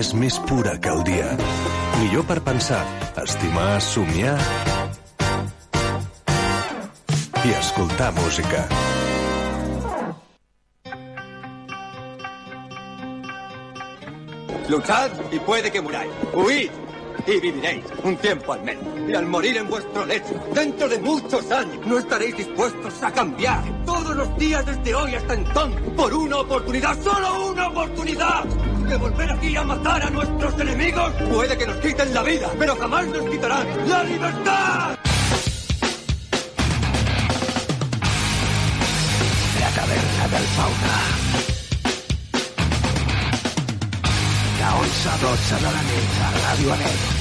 És més pura que el dia. Millor per pensar, estimar, somiar i escoltar música. Luchad y puede que muráis. Huid y viviréis un tiempo al menos. Y al morir en vuestro lecho, dentro de muchos años, no estaréis dispuestos a cambiar todos los días desde hoy hasta entonces por una oportunidad, solo una oportunidad. De volver aquí a matar a nuestros enemigos. Puede que nos quiten la vida, pero jamás nos quitarán la libertad. La taverna del fauna. De 11 a 12 de la nit a Ràdio.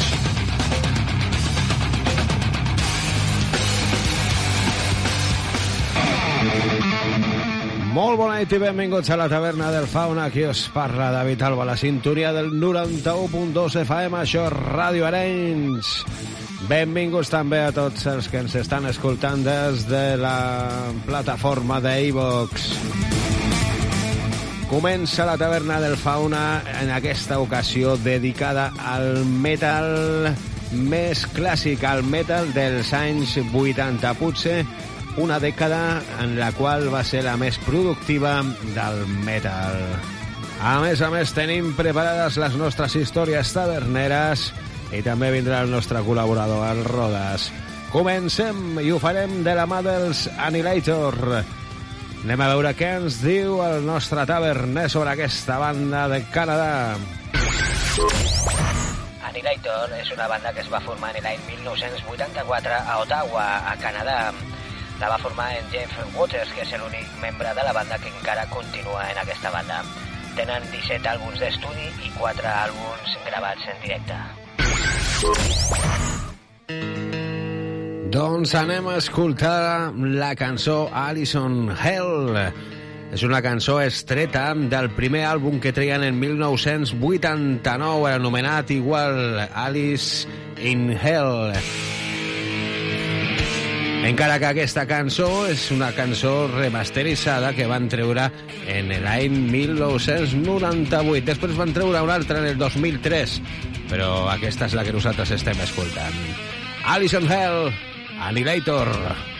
Molt bona nit i benvinguts a la taverna del Fauna. Aquí us parla David Alba, la cinturia del 91.2 FM, això és Ràdio Arenys. Benvinguts també a tots els que ens estan escoltant des de la plataforma d'Evox. Comença la taverna del Fauna en aquesta ocasió dedicada al metal més clàssic, al metal dels anys 80. Potser una dècada en la qual va ser la més productiva del metal. A més a més, tenim preparades les nostres històries taverneres i també vindrà el nostre col·laborador, el Rodas. Comencem i ho farem de la mà dels Annihilator. Anem a veure què ens diu el nostre taverner sobre aquesta banda de Canadà. Annihilator és una banda que es va formar en l'any 1984 a Ottawa, a Canadà. La va formar en Jeff Waters, que és l'únic membre de la banda que encara continua en aquesta banda. Tenen 17 àlbums d'estudi i 4 àlbums gravats en directe. Doncs anem a escoltar la cançó Alison Hell. És una cançó estreta del primer àlbum que treien en 1989, anomenat igual Alice in Hell. Encara que aquesta cançó és una cançó remasteritzada que van treure en l'any 1998. Després van treure una altra en el 2003, però aquesta és la que nosaltres estem escoltant. Alison Hell, Annihilator. bueno,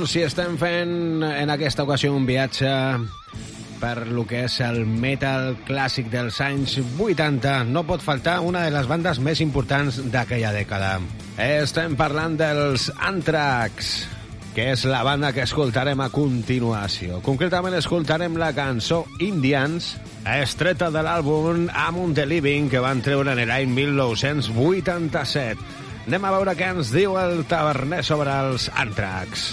doncs si estem fent en aquesta ocasió un viatge per lo que és el metal clàssic dels anys 80, no pot faltar una de les bandes més importants d'aquella dècada. Estem parlant dels Anthrax, que és la banda que escoltarem a continuació. Concretament escoltarem la cançó Indians, estreta de l'àlbum Among the Living, que van treure en l'any 1987. Anem a veure què ens diu el taverner sobre els Anthrax.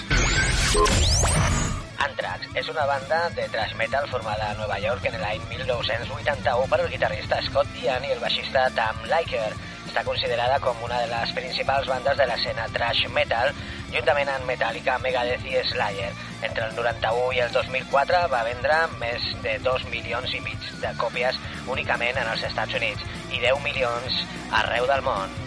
Anthrax és una banda de thrash metal formada a Nova York en l'any 1981 per el guitarrista Scott Ian i el baixista Tam Liker. Està considerada com una de les principals bandes de l'escena thrash metal, juntament amb Metallica, Megadeth i Slayer. Entre el 91 i el 2004 va vendre més de 2 milions i mig de còpies únicament en els Estats Units i 10 milions arreu del món.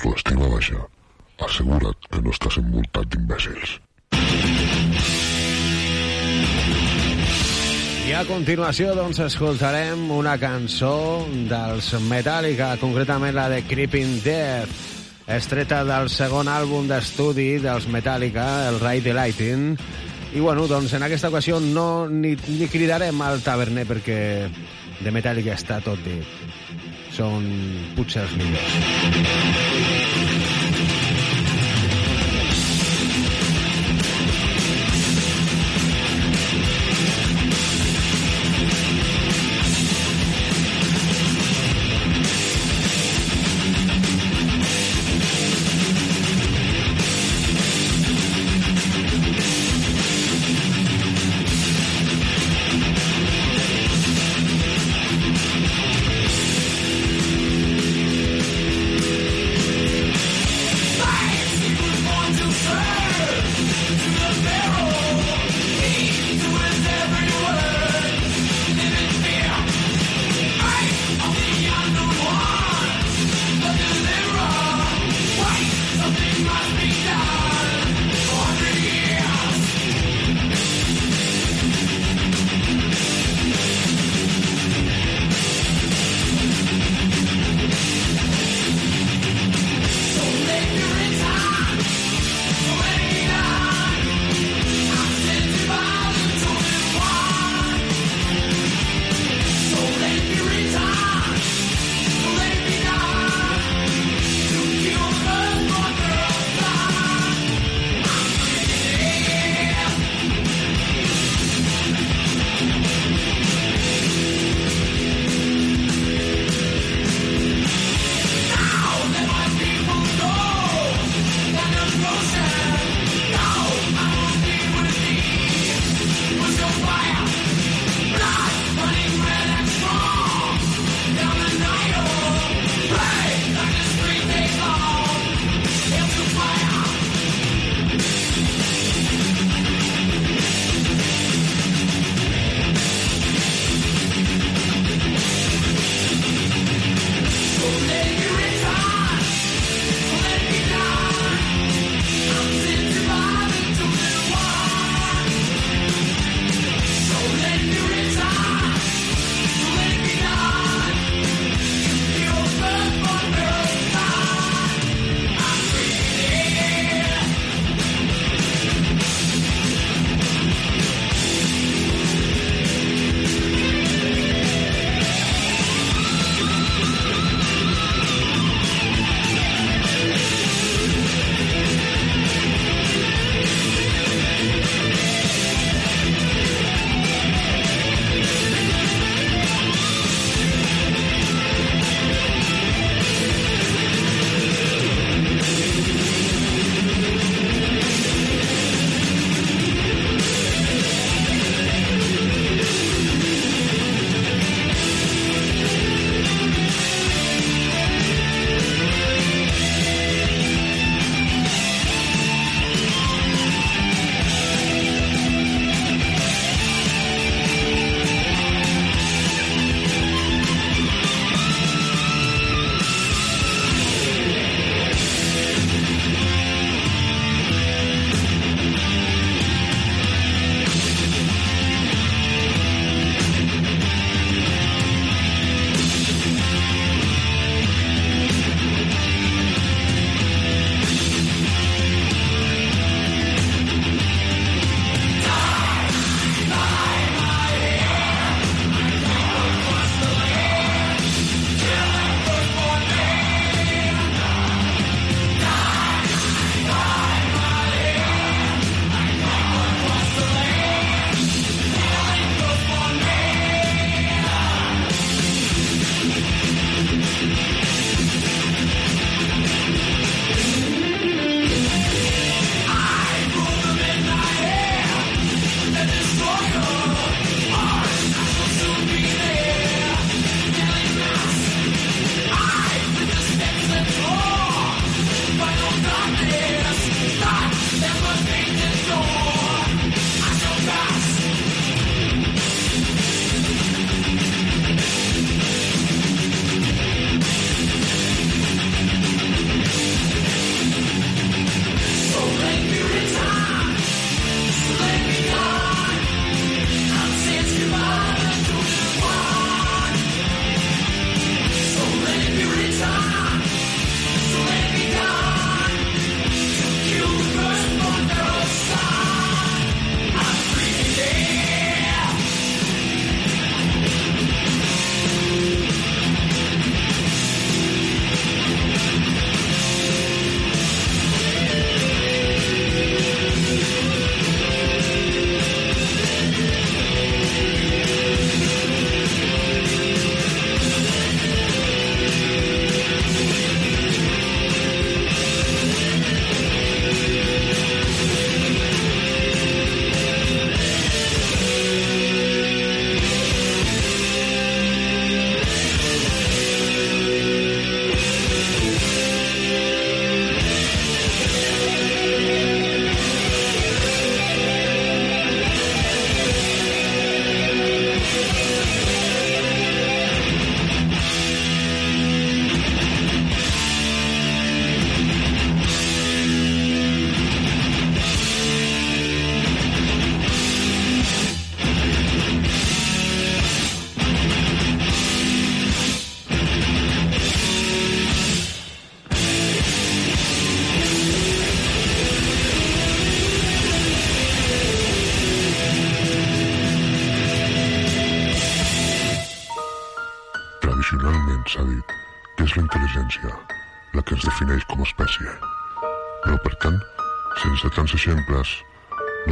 depressió o autoestima baixa, assegura't que no estàs envoltat d'imbècils. I a continuació, doncs, escoltarem una cançó dels Metallica, concretament la de Creeping Death, estreta del segon àlbum d'estudi dels Metallica, el Ride the Lighting. I, bueno, doncs, en aquesta ocasió no ni, ni cridarem al taverner perquè de Metallica està tot dit. Són potser els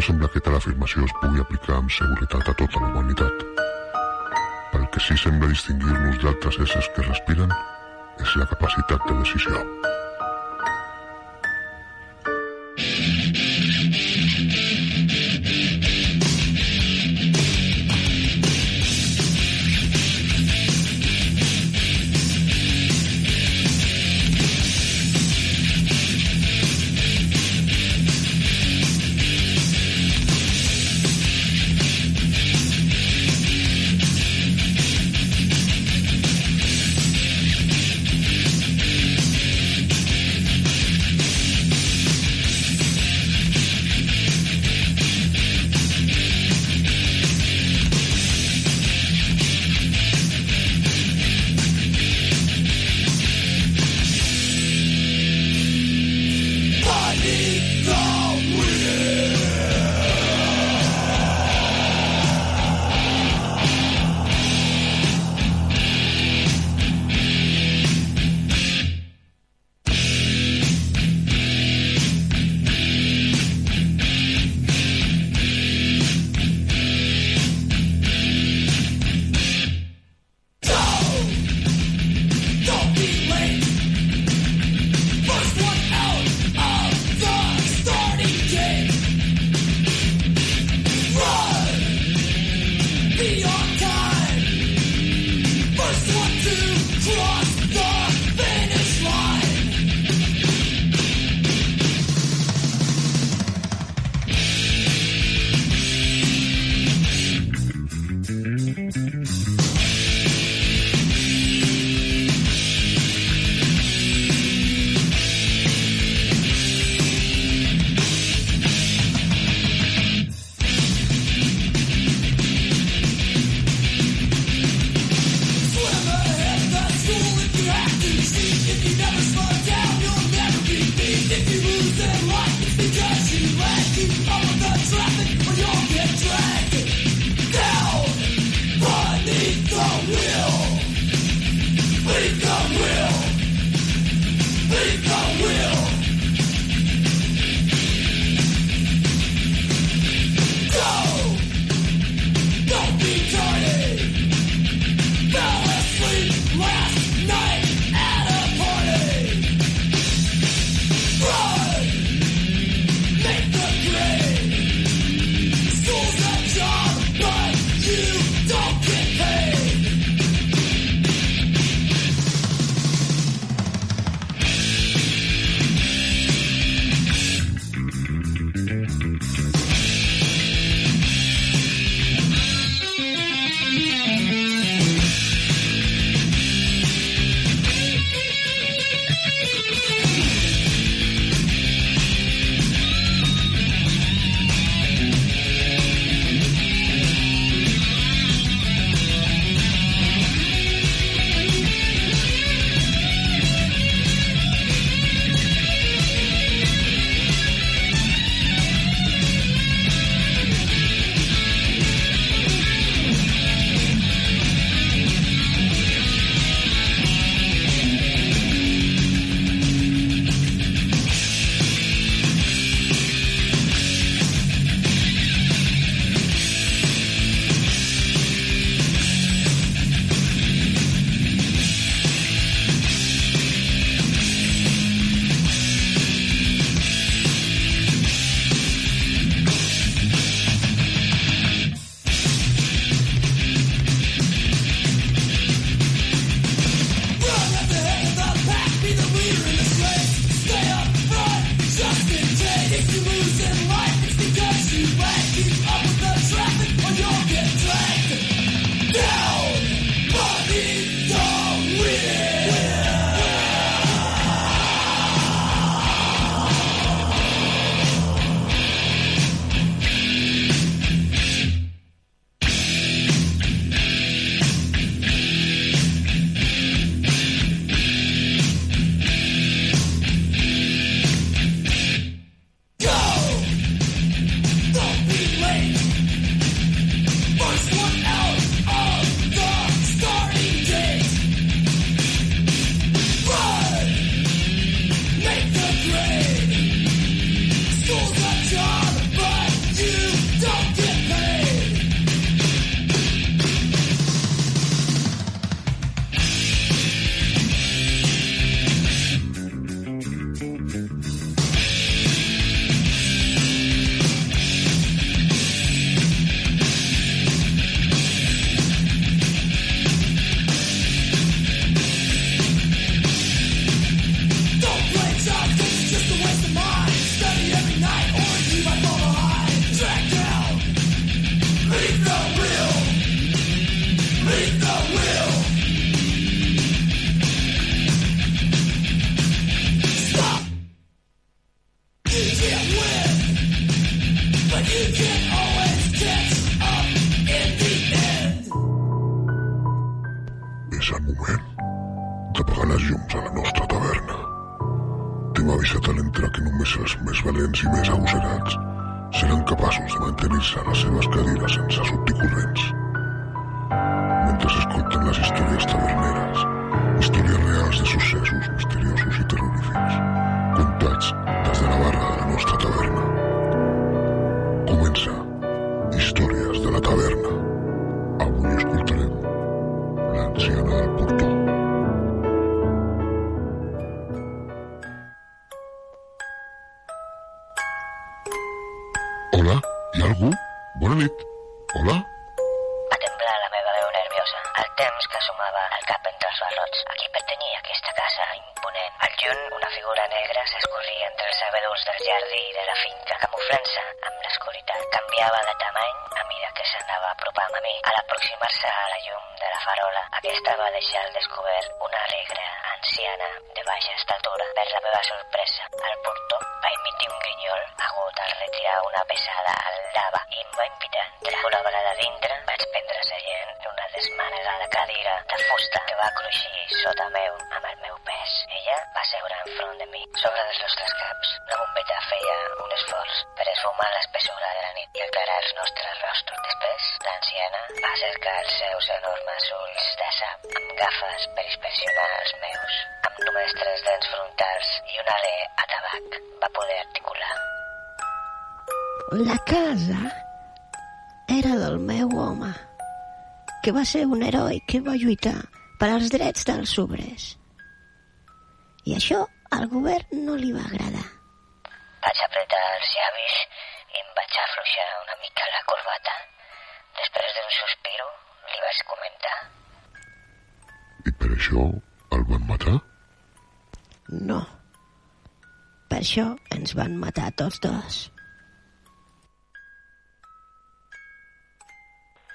sembla que tal afirmació es pugui aplicar amb seguretat a tota la humanitat. El que sí sembla distingir-nos d'altres éssers que respiren és la capacitat de decisió. Hola, hi ha algú? Bona nit. Hola? Va temblar la meva veu nerviosa, el temps que sumava el cap entre els barrots. A qui pertanyia aquesta casa imponent? Al lluny, una figura negra s'escorria entre els abedurs del jardí de la finca, camuflant-se amb. Canviava de tamany a mesura que s'anava apropant a mi. A l'aproximar-se a la llum de la farola, aquesta va deixar al descobert una alegre anciana de baixa estatura. Per la meva sorpresa, el portó va emitir un grinyol agut al retirar una pesada al lava i em va invitar a entrar. Una vegada dintre, vaig prendre seient en una desmanegada cadira de fusta que va cruixir sota meu amb el meu pes. Ella va seure enfront de mi. Sobre els nostres caps, la bombeta feia un esforç per esfumar l'espessura de la nit i aclarar els nostres rostres. Després, l'anciana va cercar els seus enormes ulls de sap amb gafes per inspeccionar els meus. Amb només tres dents frontals i un alè a tabac va poder articular. La casa era del meu home, que va ser un heroi que va lluitar per als drets dels obrers. I això al govern no li va agradar. Vaig apretar els llavis i em vaig afluixar una mica la corbata. Després d'un sospiro, li vaig comentar. I per això el van matar? No. Per això ens van matar tots dos.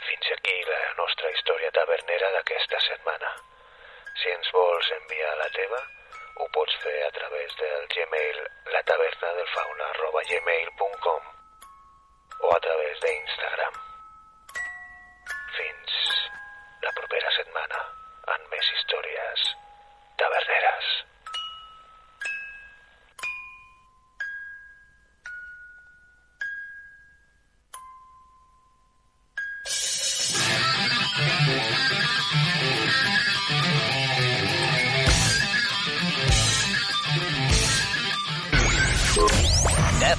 Fins aquí la nostra història tavernera d'aquesta setmana. Si ens vols enviar la teva, ho pots fer a través del gmail latavernadelfauna.gmail.com o a través d'Instagram. Fins la propera setmana amb més històries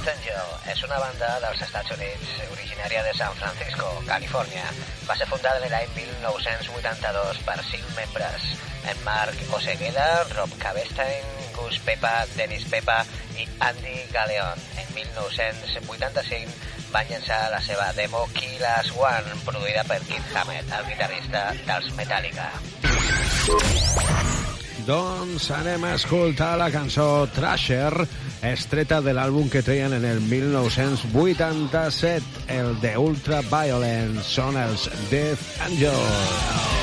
Death Angel és una banda dels Estats Units originària de San Francisco, Califòrnia. Va ser fundada l'any 1982 per cinc membres, en Mark Osegueda, Rob Cabestein, Gus Pepa, Dennis Pepa i Andy Galeon. En 1985 van llançar la seva demo Kill Us One, produïda per Keith Hammett, el guitarrista dels Metallica. Doncs anem a escoltar la cançó Trasher, estreta de l'àlbum que treien en el 1987, el de Ultra Violence, són els Death Angel.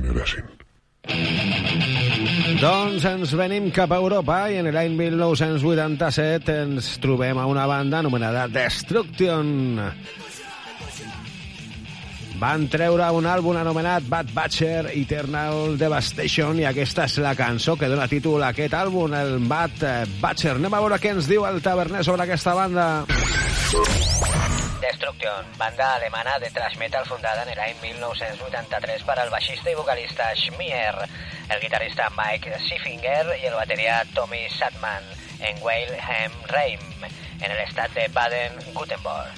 Que m'incineressin. Doncs ens venim cap a Europa i en l'any 1987 ens trobem a una banda anomenada Destruction. Van treure un àlbum anomenat Bad Batcher Eternal Devastation i aquesta és la cançó que dona títol a aquest àlbum, el Bad Batcher. Anem a veure què ens diu el taverner sobre aquesta banda. Destruction, banda alemana de thrash metal fundada en l'any 1983 per al baixista i vocalista Schmier, el guitarrista Mike Siffinger i el bateria Tommy Satman en Weilheim Reim, en el estat de Baden-Württemberg.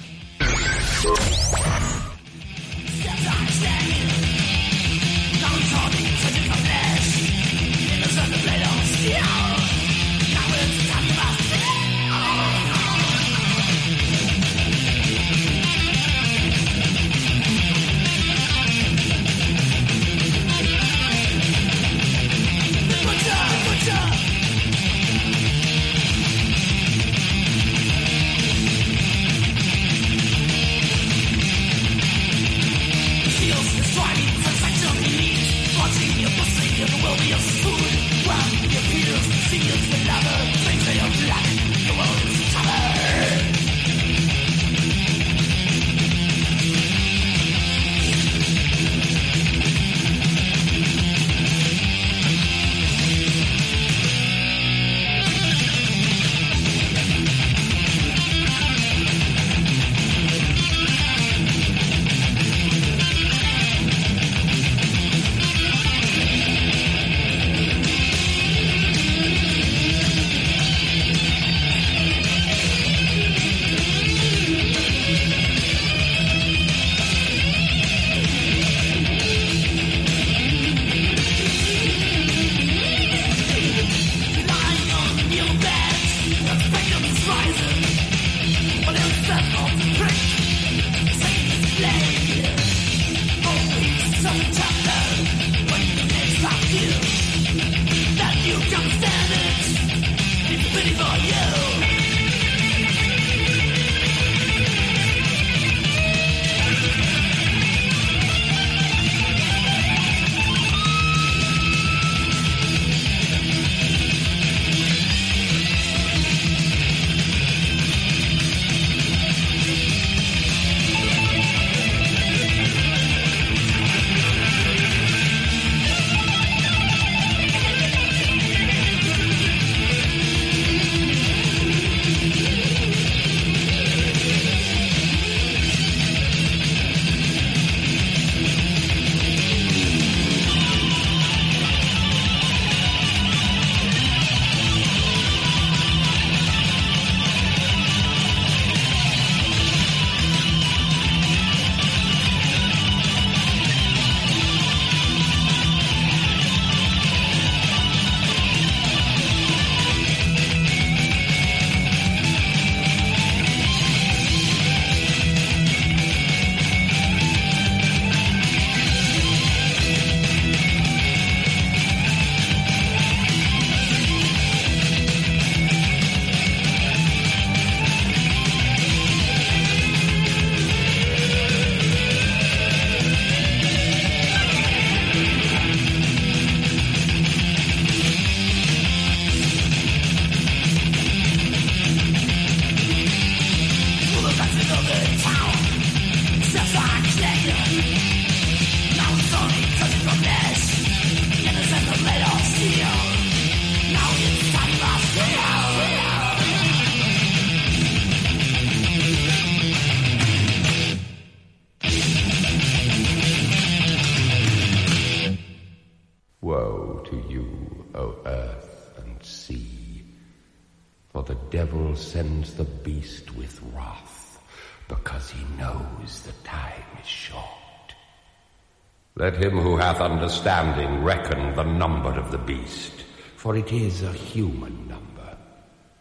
Let him who hath understanding reckon the number of the beast, for it is a human number.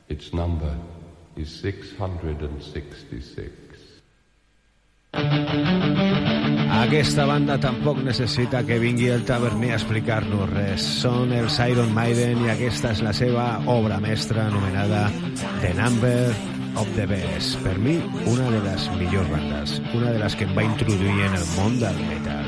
Its number is 666. Aquesta banda tampoc necessita que vingui el taverner a explicar-nos res. Són els Iron Maiden i aquesta és la seva obra mestra anomenada The Number of the Best. Per mi, una de les millors bandes. Una de les que em va introduir en el món del metal.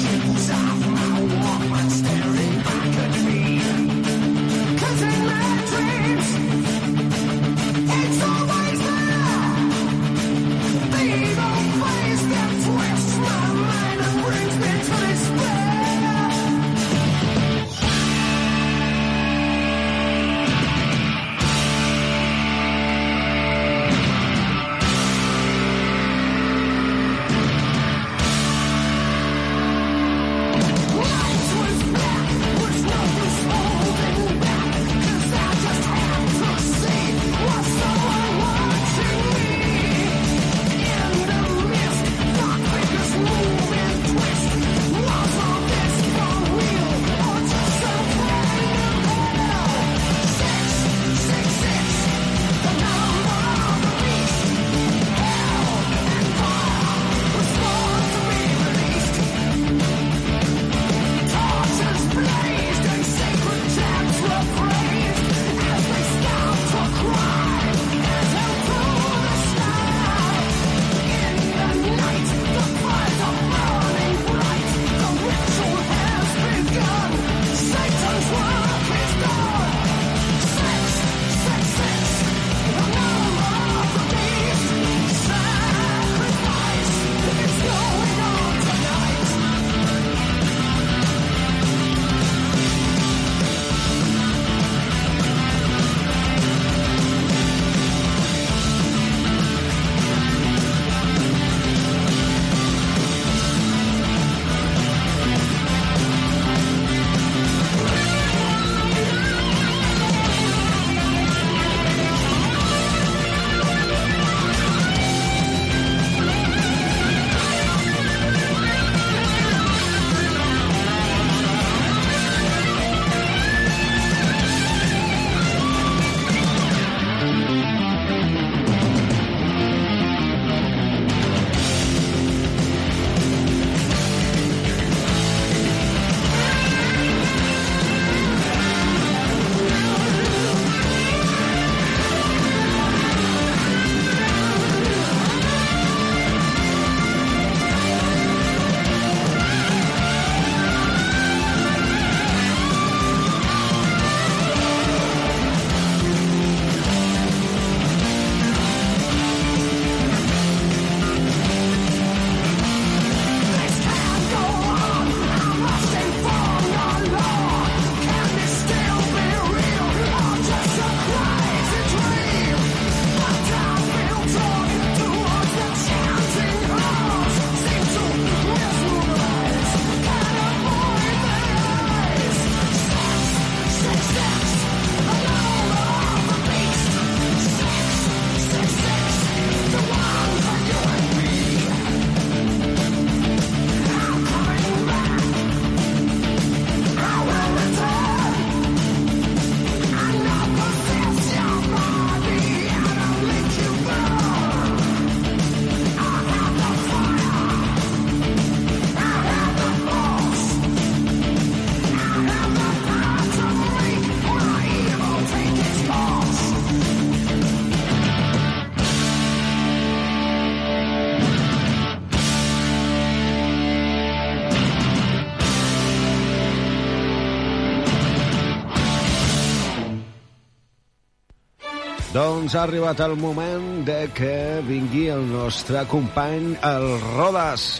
Doncs ha arribat el moment de que vingui el nostre company, el Rodas,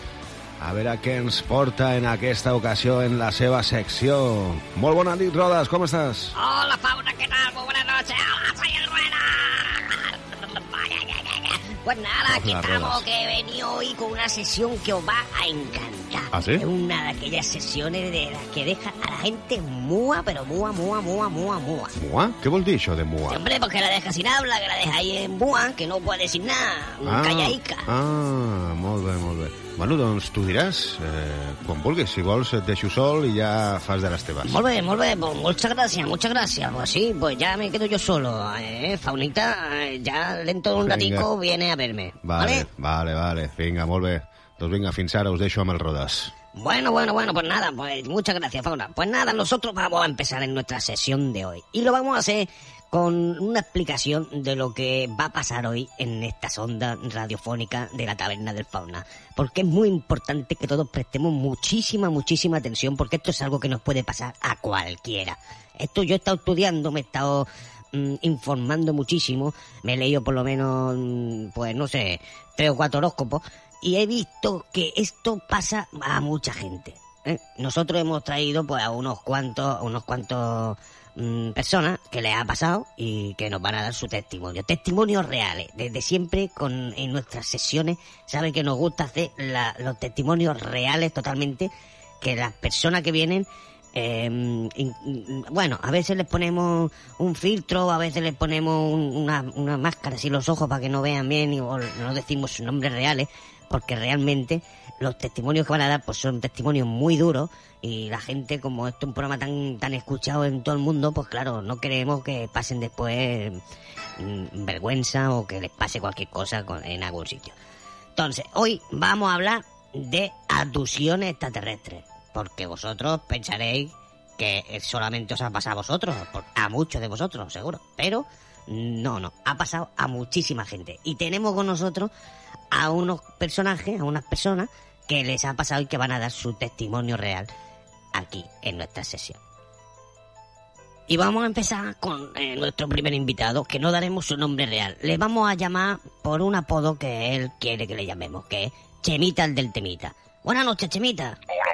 a veure què ens porta en aquesta ocasió en la seva secció. Molt bona nit, Rodas, com estàs? Hola, Fauna, ¿qué tal? Muy buenas noches. Hola, soy el Rueda. Pues nada, aquí estamos, que he venido hoy con una sesión que os va a encantar. ¿Ah, sí? Es una de aquellas sesiones de las que deja a la gente mua, pero mua, mua, mua, mua, mua. Mua? Què vol dir això de mua? Sí, hombre, porque la deja sin habla, que la deja ahí en mua, que no puede decir nada, Ah, callaica. ah, molt bé, molt bé. Bueno, doncs tu diràs, eh, quan vulguis. Si vols et deixo sol i ja fas de les teves. Molt bé, molt bé, pues muchas gracias, muchas gracias. Pues sí, pues ya me quedo yo solo. Eh, Faunita, eh, ya dentro de un Venga. ratico viene a verme. Vale, vale, vale. Vinga, molt bé. Doncs vinga, fins ara us deixo amb. Bueno, bueno, bueno, pues nada, pues muchas gracias, Fauna. Pues nada, nosotros vamos a empezar en nuestra sesión de hoy. Y lo vamos a hacer con una explicación de lo que va a pasar hoy en esta sonda radiofónica de la taberna del Fauna. Porque es muy importante que todos prestemos muchísima, muchísima atención, porque esto es algo que nos puede pasar a cualquiera. Esto yo he estado estudiando, me he estado mm, informando muchísimo, me he leído por lo menos, mm, pues no sé, tres o cuatro horóscopos, y he visto que esto pasa a mucha gente. ¿eh? Nosotros hemos traído pues a unos cuantos, unos cuantos mm, personas que les ha pasado y que nos van a dar su testimonio. Testimonios reales. Desde siempre con, en nuestras sesiones sabe que nos gusta hacer la- los testimonios reales totalmente, que las personas que vienen eh, bueno, a veces les ponemos un filtro, a veces les ponemos un- una, una máscara así los ojos para que no vean bien y o no decimos sus nombres reales, porque realmente los testimonios que van a dar pues son testimonios muy duros y la gente, como esto es un programa tan, tan escuchado en todo el mundo, pues claro, no queremos que pasen después mm, vergüenza o que les pase cualquier cosa en algún sitio. Entonces, hoy vamos a hablar de abducciones extraterrestres, porque vosotros pensaréis que solamente os ha pasado a vosotros, a muchos de vosotros, seguro, pero no, no, ha pasado a muchísima gente. Y tenemos con nosotros a unos personajes, a unas personas que les ha pasado y que van a dar su testimonio real aquí en nuestra sesión. Y vamos a empezar con eh, nuestro primer invitado, que no daremos su nombre real. Le vamos a llamar por un apodo que él quiere que le llamemos, que es Chemita el del Temita. Buenas noches, Chemita. Hola,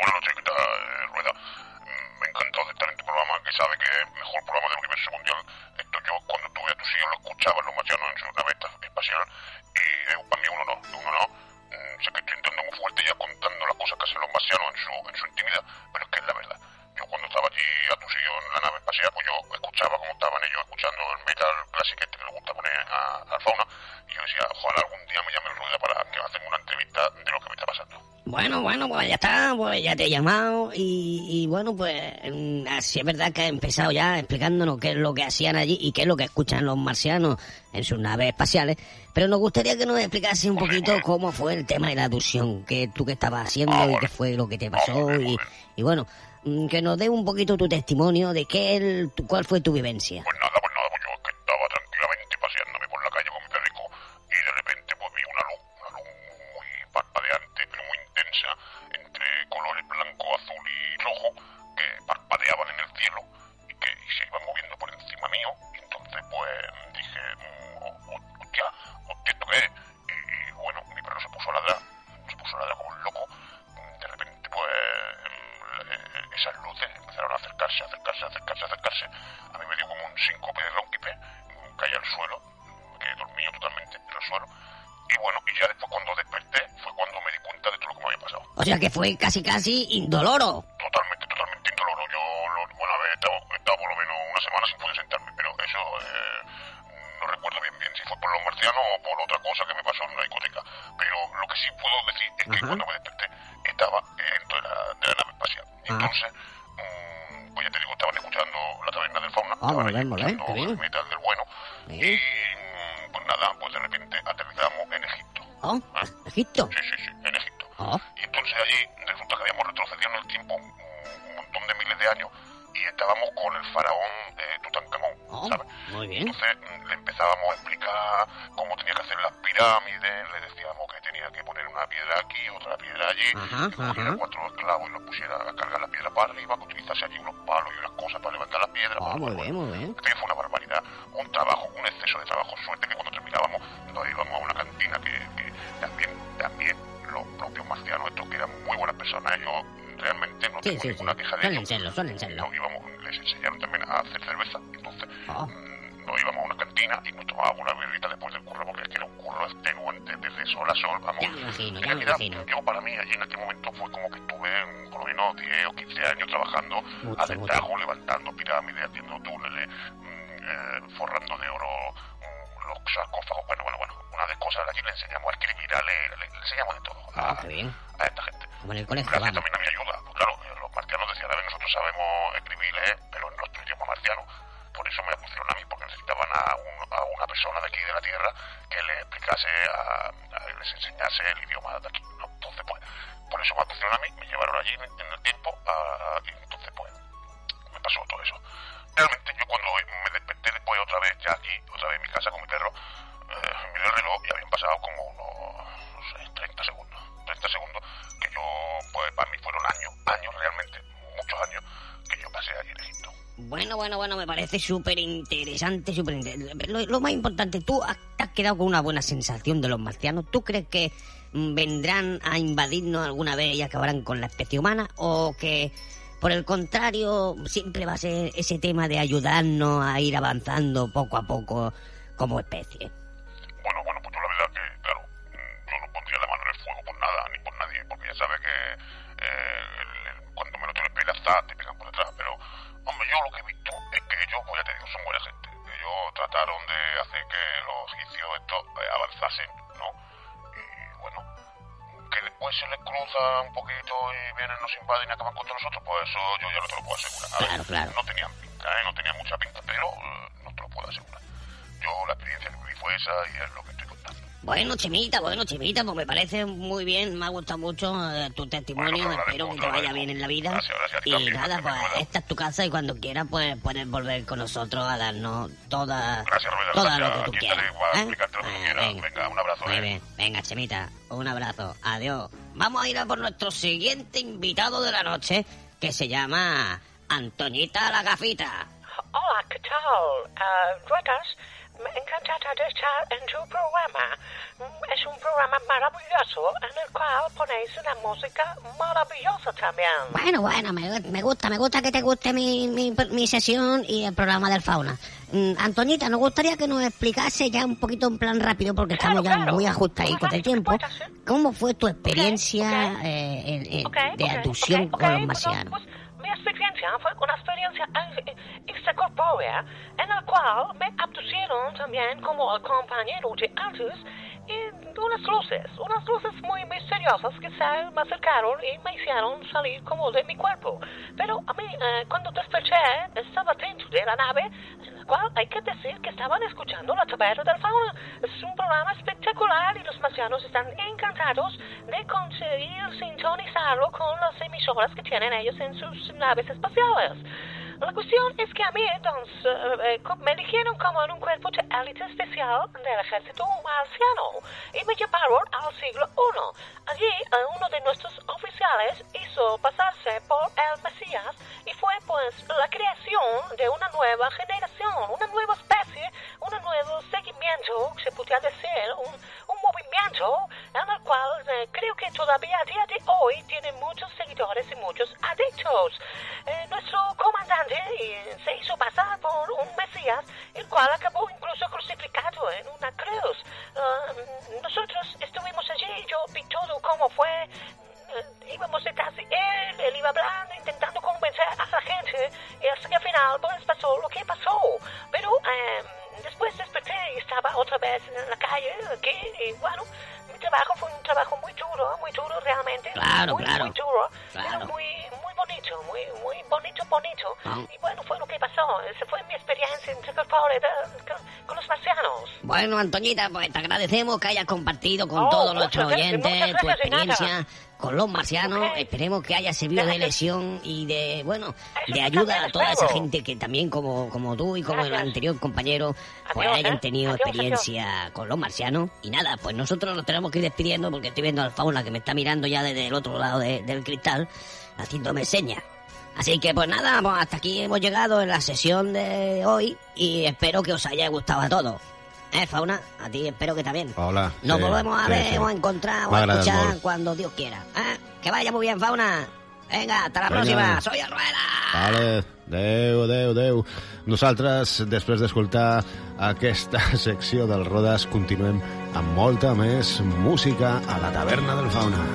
pues yo escuchaba cómo estaban ellos escuchando el metal clásico este que le gusta poner a, al fauna, y yo decía, ojalá algún día me llame el Rueda para que hacen una entrevista de lo que me está pasando. Bueno, bueno, pues ya está, pues ya te he llamado y, y bueno, pues mm, así es verdad que ha empezado ya explicándonos qué es lo que hacían allí y qué es lo que escuchan los marcianos en sus naves espaciales, pero nos gustaría que nos explicase un poquito cómo fue el tema de la aducción, que tú que estabas haciendo y qué fue lo que te pasó y, y bueno, que nos dé un poquito tu testimonio de qué el, cuál fue tu vivencia. Pues fue casi casi indoloro. Totalmente, totalmente indoloro. Yo, lo- bueno, a ver, he estado, he estado por lo menos una semana sin poder sentarme, pero eso eh, no recuerdo bien bien si fue por los marcianos o por otra cosa que me pasó en la discoteca. Pero lo que sí puedo decir es que cuando me desperté estaba eh, dentro de la, de la nave espacial. Y entonces, mm, pues ya te digo, estaban escuchando la taberna del fauna. Ah, muy bien, muy bien, qué escuchando bien. el metal del bueno. Y mm, pues nada, pues de repente aterrizamos en Egipto. ¿Oh? ¿Egipto? Sí, sí, sí, en Egipto. Oh. Y entonces allí y estábamos con el faraón eh, Tutankamón, ¿sabes? Muy bien. Entonces mm, le empezábamos a explicar cómo tenía que hacer las pirámides, le decíamos que tenía que poner una piedra aquí, otra piedra allí, Ajá, que cogiera ajá. cuatro esclavos y los pusiera a cargar la piedra para arriba, que utilizase allí unos palos y unas cosas para levantar la piedra. Ah, muy bien, muy bien. Aquello fue una barbaridad, un trabajo, un exceso de trabajo. Suerte que cuando terminábamos nos íbamos a una cantina que, que también, también los propios marcianos, estos que eran muy buenas personas, ellos realmente no Sí, tengo sí, sí. ninguna queja de Suelen serlo, suelen serlo. Nos íbamos, les enseñaron también a hacer cerveza, entonces Ah. mm, nos íbamos a una cantina y nos tomábamos una birrita después del curro, porque es que era un curro extenuante de- desde sol a sol, vamos. Ya me imagino, ya me realidad, imagino. Yo para mí allí en aquel momento fue como que estuve por lo menos 10 o 15 años trabajando Mucho, a destajo, levantando pirámides, haciendo túneles, mm, eh, forrando de oro mm, los sarcófagos, bueno, bueno, bueno, una de cosas allí le enseñamos a escribir, a leer, le, le enseñamos de todo a, Ah, qué bien. a esta gente. Como en el colegio, Gracias también a mi ayuda. Claro, los marcianos decían, a ver, nosotros sabemos escribir y leer, pero en nuestro idioma marciano. Por eso me pusieron a mí, porque necesitaban a, un- a una persona de aquí de la Tierra que les explicase, a, a- les enseñase el idioma de aquí. ¿no? Entonces, pues, por eso me pusieron a mí, me llevaron allí en, en el tiempo, a- y entonces, pues, me pasó todo eso. Realmente, yo cuando me desperté después otra vez, ya aquí, otra vez en mi casa con mi perro, eh, miré el reloj y habían pasado como unos, no sé, 30 segundos. Bueno, bueno, me parece súper interesante, súper interesante. Lo, lo más importante, tú has, has quedado con una buena sensación de los marcianos. ¿Tú crees que mm, vendrán a invadirnos alguna vez y acabarán con la especie humana? ¿O que, por el contrario, siempre va a ser ese tema de ayudarnos a ir avanzando poco a poco como especie? Bueno, Chemita, bueno, Chemita, pues me parece muy bien, me ha gustado mucho eh, tu testimonio, espero que te vaya bien en la vida. Y nada, pues esta es tu casa y cuando quieras pues puedes volver con nosotros a darnos toda, toda lo que tú quieras. ¿eh? Ah, venga. Venga, un abrazo. Muy ¿eh? bien, venga, Chemita, un abrazo, adiós. Vamos a ir a por nuestro siguiente invitado de la noche, que se llama Antoñita la Gafita. Hola, ¿qué tal? Ruedas, me encantada de estar en tu programa. Mm, Es un programa maravilloso en el cual ponéis una música maravillosa también. Bueno, bueno, me, me gusta, me gusta que te guste mi, mi, mi sesión y el programa del fauna. Mm, Antonita, nos gustaría que nos explicase ya un poquito en plan rápido, porque estamos ya muy ajustaditos de tiempo, cómo fue tu experiencia eh, en- de ok, con los marcianos. pues, mi experiencia fue una experiencia extracorpórea en la cual me abducieron también como compañero de antes y unas luces, unas luces muy misteriosas que se me acercaron y me hicieron salir como de mi cuerpo. Pero a mí, eh, cuando desperté, estaba dentro de la nave, en la cual hay que decir que estaban escuchando la taberna del fauna. Es un programa espectacular y los marcianos están encantados de conseguir sintonizarlo con las emisoras que tienen ellos en sus naves espaciales. La cuestión es que a mí entonces eh, eh, me eligieron como en un cuerpo de élite especial del ejército marciano y me llevaron al siglo I. Allí eh, uno de nuestros oficiales hizo pasarse por el Mesías y fue pues la creación de una nueva generación, una nueva especie, un nuevo seguimiento, se podría decir, un, un movimiento en el cual eh, creo que todavía a día de hoy tiene muchos seguidores y muchos adictos. Eh, nuestro comandante eh, se hizo pasar por un Mesías, el cual acabó incluso crucificado en una cruz. Eh, nosotros estuvimos allí, yo vi todo cómo fue. Eh, íbamos detrás de él, él iba hablando, intentando convencer a la gente, y hasta que al final pues pasó lo que pasó. Pero eh, después desperté y estaba otra vez en la calle, aquí, y bueno, mi trabajo fue un trabajo muy duro, muy duro realmente. Claro, muy, claro. Muy duro, Claro. pero muy, muy bonito, muy, muy bonito, bonito. Ah. Y bueno, fue lo que pasó. Esa fue mi experiencia de- con, con los marcianos. Bueno, Antoñita, pues te agradecemos que hayas compartido con Oh, todos nuestros oyentes tu nada. Con los marcianos. Esperemos que haya servido de lesión y de, bueno, de ayuda a toda esa gente que también como, como tú y como el anterior compañero, pues hayan ¿eh? tenido experiencia con los marcianos. Y nada, pues nosotros nos tenemos que ir despidiendo porque estoy viendo al fauna que me está mirando ya desde el otro lado de- del cristal, haciéndome señas. Así que pues nada, pues hasta aquí hemos llegado en la sesión de hoy y espero que os haya gustado a todos. ¿Eh, Fauna? A ti espero que también. Hola. Nos Sí, volvemos a ver sí. o a encontrar o a escuchar molt. cuando Dios quiera. ¿eh? Que vaya muy bien, Fauna. Venga, hasta la Venga. próxima. Soy el Rueda. Vale. Déu, Déu, Déu. Nosaltres, després d'escoltar aquesta secció del Rodes, continuem amb molta més música a la taverna del Fauna.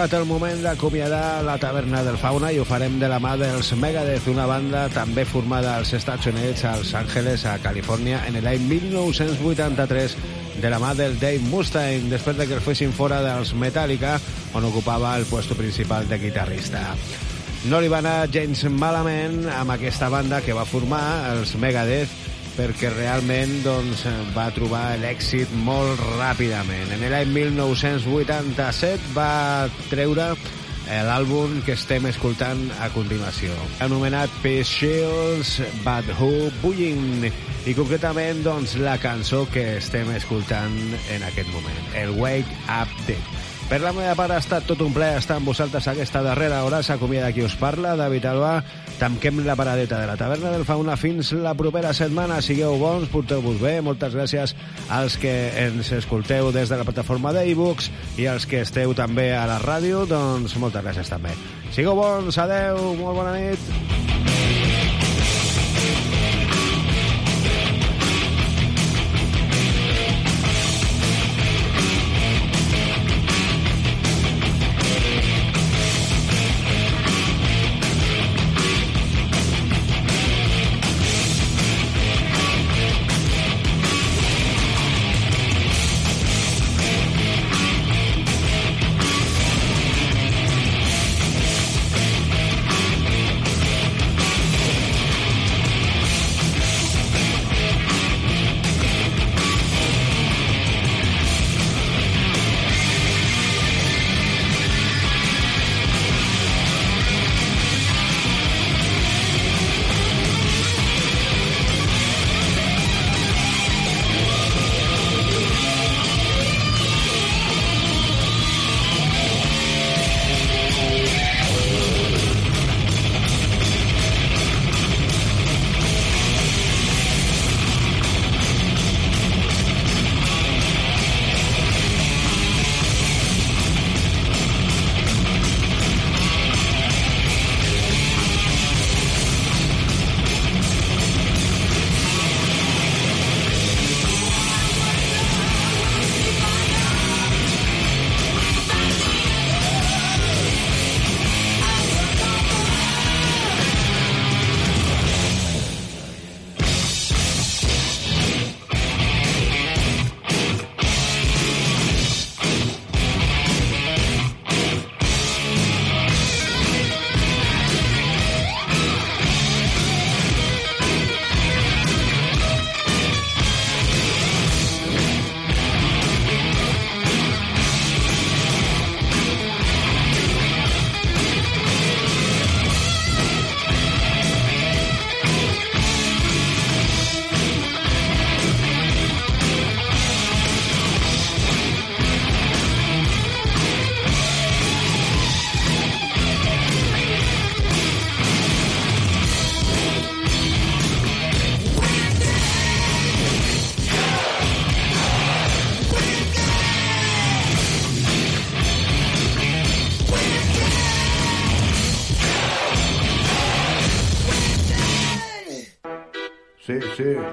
Arribat el moment d'acomiadar la taverna del Fauna i ho farem de la mà dels Megadeth, una banda també formada als Estats Units, als Àngeles, a Califòrnia, en l'any 1983, de la mà del Dave Mustaine, després de que el fessin fora dels Metallica, on ocupava el puesto principal de guitarrista. No li va anar gens malament amb aquesta banda que va formar, els Megadeth, perquè realment doncs, va trobar l'èxit molt ràpidament. En l'any 1987 va treure eh, l'àlbum que estem escoltant a continuació, anomenat Shields, Bad Who, Bullying, i concretament doncs, la cançó que estem escoltant en aquest moment, el Wake Up Dead. Per la meva part ha estat tot un plaer estar amb vosaltres aquesta darrera hora. S'acomiada qui us parla, David Alba. Tanquem la paradeta de la taverna del Fauna fins la propera setmana. Sigueu bons, porteu-vos bé. Moltes gràcies als que ens escolteu des de la plataforma d'e-books i als que esteu també a la ràdio, doncs moltes gràcies també. Sigueu bons, adeu, molt bona nit.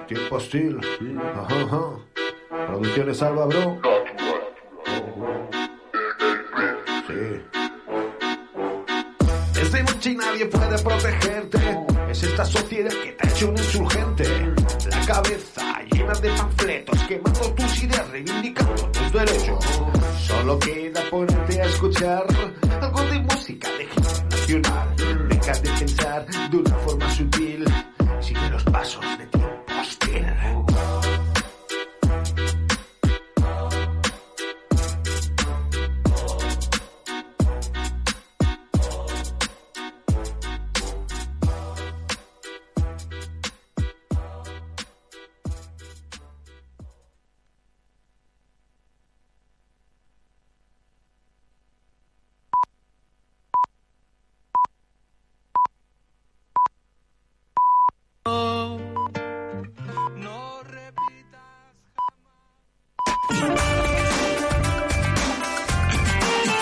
Tiempo hostil. Ajá, ajá. Producciones Alba, bro. Sí. Es de y nadie puede protegerte. Es esta sociedad que te ha hecho un insurgente. La cabeza llena de panfletos, quemando tus ideas, reivindicando tus derechos. Solo queda ponerte a escuchar